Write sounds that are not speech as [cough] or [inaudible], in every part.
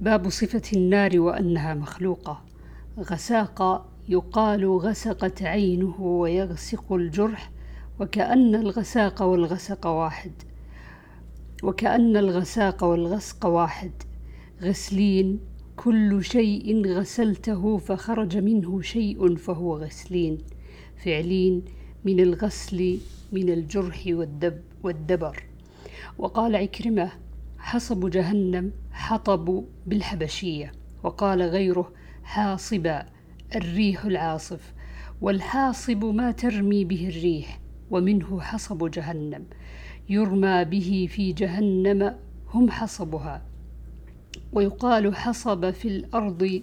باب صفة النار وأنها مخلوقة. غساق يقال غسقت عينه ويغسق الجرح وكأن الغساق والغسق واحد. وكأن الغساق والغسق واحد. غسلين كل شيء غسلته فخرج منه شيء فهو غسلين. فعلين من الغسل من الجرح والدب والدبر. وقال عكرمة حصب جهنم حطب بالحبشية وقال غيره حاصبا الريح العاصف والحاصب ما ترمي به الريح ومنه حصب جهنم يرمى به في جهنم هم حصبها. ويقال حصب في الأرض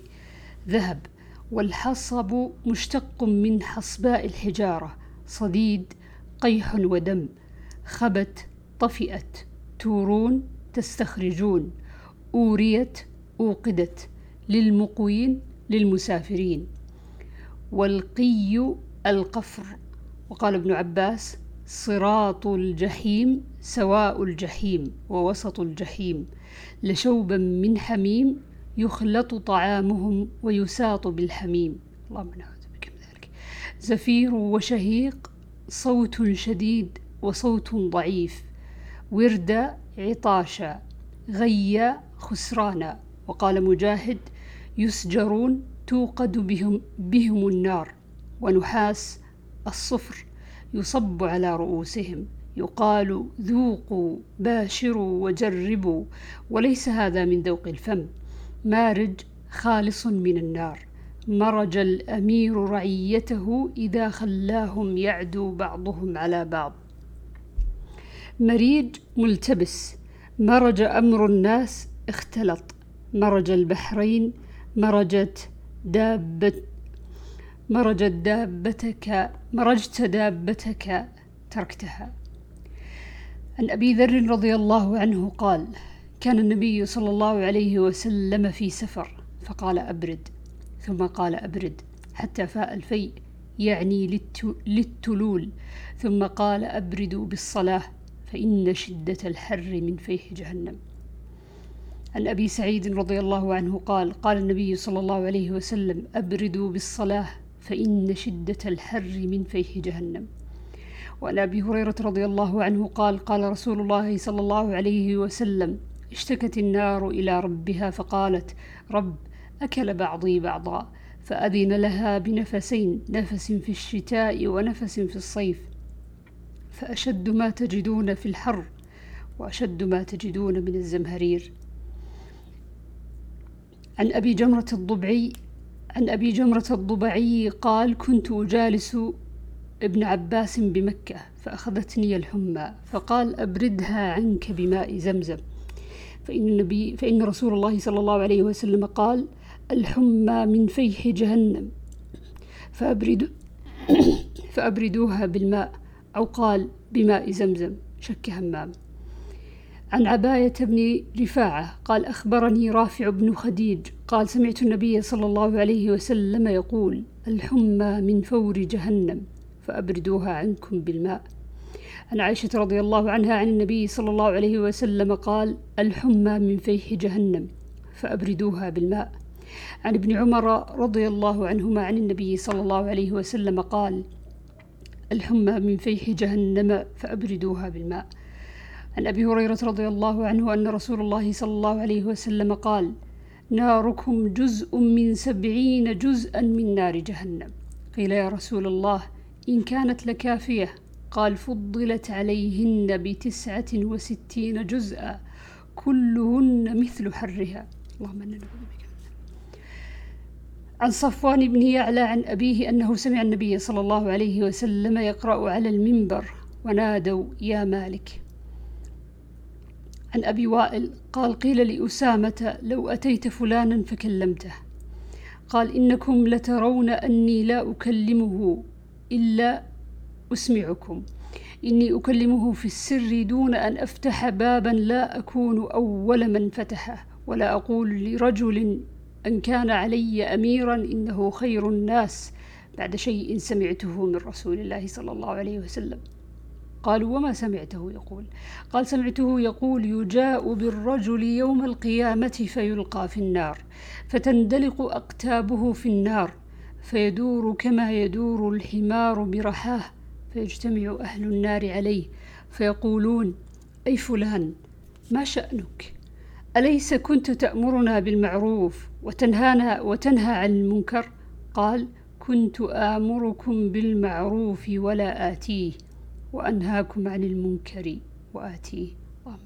ذهب والحصب مشتق من حصباء الحجارة صديد قيح ودم خبت طفئت تورون تستخرجون. أوريت أوقدت للمقوين للمسافرين. والقي القفر. وقال ابن عباس صراط الجحيم سواء الجحيم ووسط الجحيم. لشوبا من حميم يخلط طعامهم ويساط بالحميم. اللهم نعوذ بك من ذلك. زفير وشهيق صوت شديد وصوت ضعيف. ورد عطاشا غيا خسرانا وقال مجاهد يسجرون توقد بهم, بهم النار ونحاس الصفر يصب على رؤوسهم. يقال ذوقوا باشروا وجربوا وليس هذا من ذوق الفم. مارج خالص من النار. مرج الأمير رعيته إذا خلاهم يعدو بعضهم على بعض. مريج ملتبس. مرج أمر الناس اختلط. مرج البحرين مرجت دابة مرجت دابتك مرجت دابتك تركتها. عن أبي ذر رضي الله عنه قال كان النبي صلى الله عليه وسلم في سفر فقال أبرد. ثم قال أبرد. حتى فاء الفيء يعني للتلول. ثم قال أبردوا بالصلاة. فإن شدة الحر من فيه جهنم. عن أبي سعيد رضي الله عنه قال قال النبي صلى الله عليه وسلم أبردوا بالصلاة فإن شدة الحر من فيه جهنم. وعن أبي هريرة رضي الله عنه قال قال رسول الله صلى الله عليه وسلم اشتكت النار إلى ربها فقالت رب أكل بعضي بعضا فأذن لها بنفسين نفس في الشتاء ونفس في الصيف. فأشد ما تجدون في الحر وأشد ما تجدون من الزمهرير. عن أبي جمرة الضبعي عن أبي جمرة الضبعي قال كنت أجالس ابن عباس بمكة فأخذتني الحمى فقال أبردها عنك بماء زمزم فإن, النبي فإن رسول الله صلى الله عليه وسلم قال الحمى من فيح جهنم فأبرد [coughs] فأبردوها بالماء أو قال بماء زمزم شك همام عن عباية بن رفاعة قال أخبرني رافع بن خديج قال سمعت النبي صلى الله عليه وسلم يقول الحمى من فور جهنم فأبردوها عنكم بالماء. عن عائشة رضي الله عنها عن النبي صلى الله عليه وسلم قال الحمى من فيح جهنم فأبردوها بالماء. عن ابن عمر رضي الله عنهما عن النبي صلى الله عليه وسلم قال الحمى من فيح جهنم فأبردوها بالماء. عن أبي هريرة رضي الله عنه أن رسول الله صلى الله عليه وسلم قال ناركم جزء من سبعين جزءا من نار جهنم. قيل يا رسول الله إن كانت لكافية. قال فضلت عليهن بتسعة وستين جزءا كلهن مثل حرها. اللهم إنا نعوذ بك. عن صفوان بن يعلى عن أبيه أنه سمع النبي صلى الله عليه وسلم يقرأ على المنبر ونادوا يا مالك. عن أبي وائل قال قيل لأسامة لو أتيت فلانا فكلمته. قال إنكم لترون أني لا أكلمه إلا أسمعكم. إني أكلمه في السر دون أن أفتح بابا لا أكون أول من فتحه ولا أقول لرجل أن كان علي أميرا إنه خير الناس بعد شيء سمعته من رسول الله صلى الله عليه وسلم. قالوا وما سمعته؟ يقول. قال سمعته يقول يجاء بالرجل يوم القيامة فيلقى في النار فتندلق أقتابه في النار فيدور كما يدور الحمار برحاه فيجتمع أهل النار عليه فيقولون أي فلان؟ ما شأنك؟ أليس كنت تأمرنا بالمعروف وتنهانا وتنهى عن المنكر؟ قال كنت آمركم بالمعروف ولا آتيه وأنهاكم عن المنكر وآتيه. اللهم